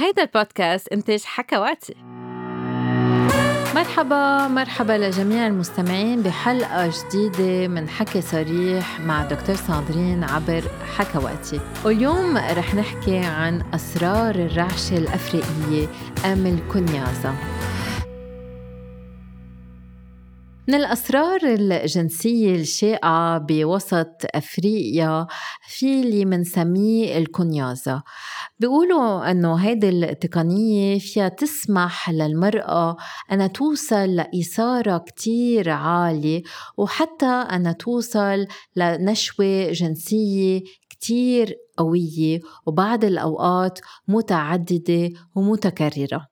هيدا البودكاست إنتاج حكواتي مرحبا مرحبا لجميع المستمعين بحلقة جديدة من حكي صريح مع دكتور ساندرين عبر حكواتي واليوم رح نحكي عن أسرار الرعشة الأفريقية أم الكنيازة من الأسرار الجنسية الشائعة بوسط أفريقيا في اللي منسميه الكنيازة. بيقولوا أنه هيدي التقنية فيها تسمح للمرأة أنها توصل لإثارة كتير عالية وحتى أنها توصل لنشوة جنسية كتير قوية وبعض الأوقات متعددة ومتكررة.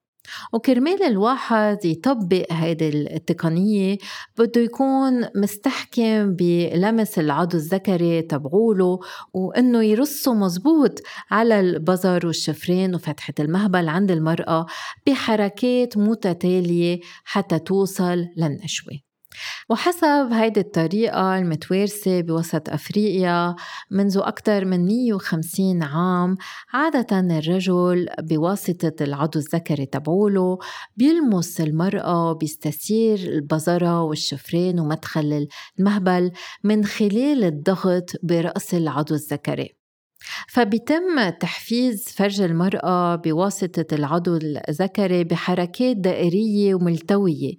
وكرمال الواحد يطبق هيدي التقنية بده يكون مستحكم بلمس العضو الذكري تبعوله وإنه يرصه مزبوط على البزر والشفرين وفتحة المهبل عند المرأة بحركات متتالية حتى توصل للنشوة. وحسب هيدي الطريقة المتوارثة بوسط أفريقيا منذ أكثر من 150 عام عادة الرجل بواسطة العضو الذكري تبعوله بيلمس المرأة بيستثير البزرة والشفرين ومدخل المهبل من خلال الضغط برأس العضو الذكري. فبيتم تحفيز فرج المرأة بواسطة العضو الذكري بحركات دائرية وملتوية.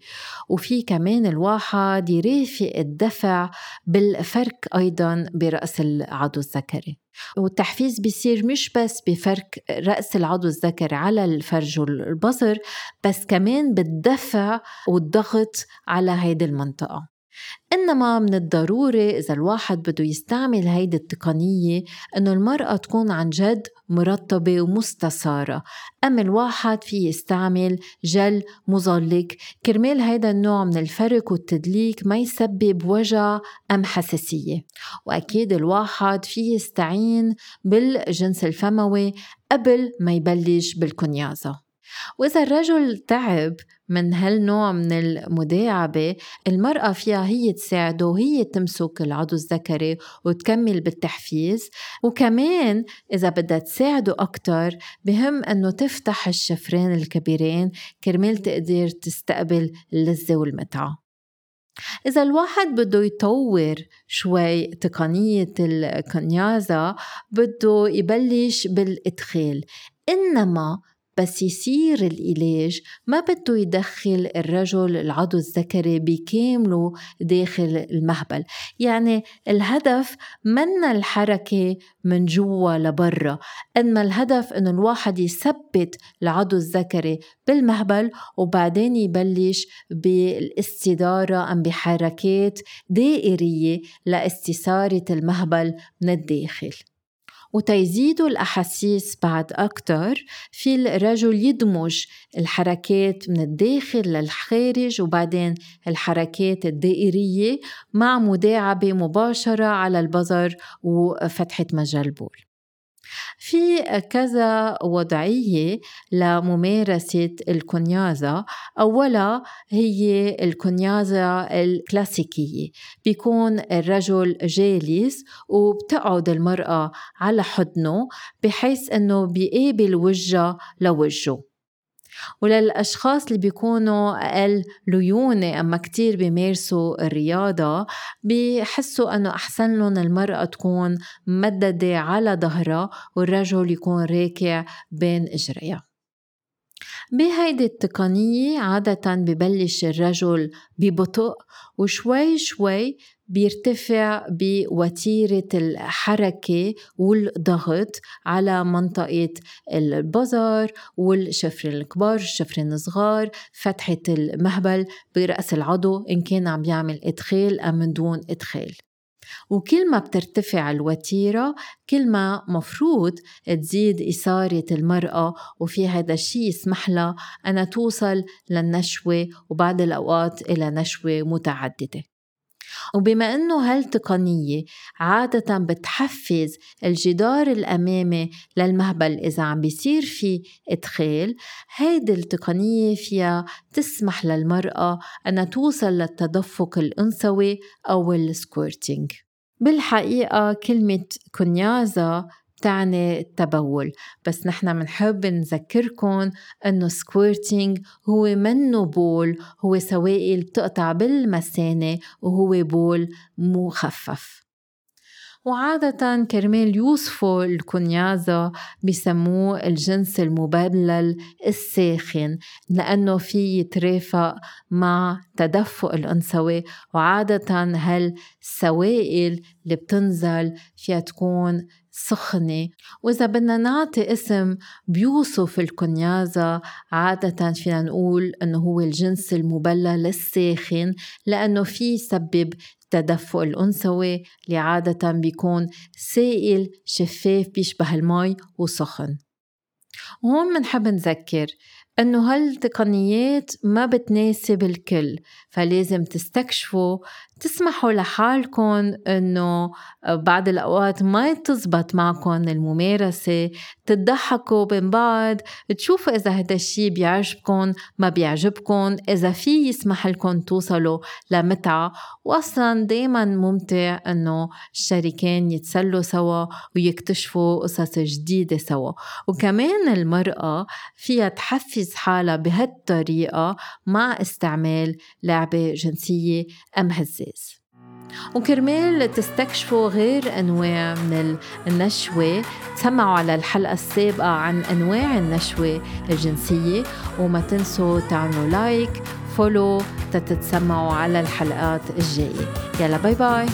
وفي كمان الواحد يرافق الدفع بالفرك أيضا برأس العضو الذكري. والتحفيز بيصير مش بس بفرك رأس العضو الذكري على الفرج والبصر بس كمان بالدفع والضغط على هيدي المنطقة. إنما من الضروري إذا الواحد بده يستعمل هيدي التقنية إنه المرأة تكون عن جد مرطبة ومستسارة. أم الواحد في يستعمل جل مظلق. كرمال هيدا النوع من الفرك والتدليك ما يسبب وجع أم حساسية. وأكيد الواحد في يستعين بالجنس الفموي قبل ما يبلش بالكنيازة. وإذا الرجل تعب من هالنوع من المداعبة المرأة فيها هي تساعده وهي تمسك العضو الذكري وتكمل بالتحفيز. وكمان إذا بدها تساعده أكتر بهم أنه تفتح الشفرين الكبيرين كرمال تقدر تستقبل اللذة والمتعة. إذا الواحد بده يطور شوي تقنية الكنيازة بده يبلش بالإدخال. إنما بس يصير العلاج ما بده يدخل الرجل العضو الذكري بكامله داخل المهبل. يعني الهدف من الحركة من جوا لبرا. إنما الهدف إنه الواحد يثبت العضو الذكري بالمهبل وبعدين يبلش بالاستدارة أم بحركات دائرية لإستثارة المهبل من الداخل. وتيزيدوا الأحاسيس بعد أكتر في الرجل يدمج الحركات من الداخل للخارج وبعدين الحركات الدائرية مع مداعبة مباشرة على البظر وفتحة مجال البول. في كذا وضعية لممارسة الكنيازة. أولا هي الكنيازة الكلاسيكية. بيكون الرجل جالس وبتقعد المرأة على حضنه بحيث أنه بيقابل وجهها لوجهه. وللأشخاص اللي بيكونوا أقل ليونة أما كتير بيمارسوا الرياضة بيحسوا أنه أحسن لهم المرأة تكون ممددة على ظهرها والرجل يكون راكع بين إجريها. بهيدي التقنية عادة ببلش الرجل ببطء وشوي شوي بيرتفع بوتيرة الحركة والضغط على منطقة البظر والشفرين الكبار الشفرين الصغار فتحة المهبل برأس العضو إن كان عم يعمل إدخال أم من دون إدخال. وكل ما بترتفع الوتيرة كل ما مفروض تزيد إثارة المرأة وفي هذا الشيء يسمح لها أنها توصل للنشوة وبعد الأوقات إلى نشوة متعددة. وبما أنه هالتقنية عادة بتحفز الجدار الأمامي للمهبل إذا عم بيصير في إدخال هيدي التقنية فيها تسمح للمرأة أنها توصل للتدفق الأنثوي أو ال squirting بالحقيقة كلمة كنيازة تعني التبول. بس نحن منحب نذكركم إنه squirting هو منه بول هو سوائل بتقطع بالمثانة وهو بول مخفف وعادة كرمال يوصفوا الكنيازة بسموه الجنس المبلل الساخن لأنه في يترافق مع تدفق الأنثوي. وعادة هالسوائل اللي بتنزل فيها تكون سخنة. وإذا بدنا نعطي اسم بيوصف الكنيازة عادة فينا نقول أنه هو الجنس المبلل الساخن لأنه في يسبب التدفق الأنثوي اللي عادة بيكون سائل شفاف بيشبه المي وسخن. وهون منحب نذكر إنه هالتقنيات ما بتناسب الكل فلازم تستكشفوا تسمحوا لحالكم إنه بعض الأوقات ما تزبط معكم الممارسة تضحكوا بين بعض تشوفوا إذا هذا الشيء بيعجبكم ما بيعجبكم إذا في يسمح لكم توصلوا لمتعة. واصلا دائما ممتع إنه الشريكين يتسلوا سوا ويكتشفوا قصص جديدة سوا. وكمان المرأة فيها تحفز حالها بهالطريقة مع استعمال لعبة جنسية أو هزاز الأساس وكرمال تستكشفوا غير أنواع من النشوة تسمعوا على الحلقة السابقة عن أنواع النشوة الجنسية وما تنسوا تعملوا like follow تتسمعوا على الحلقات الجاية. يلا باي باي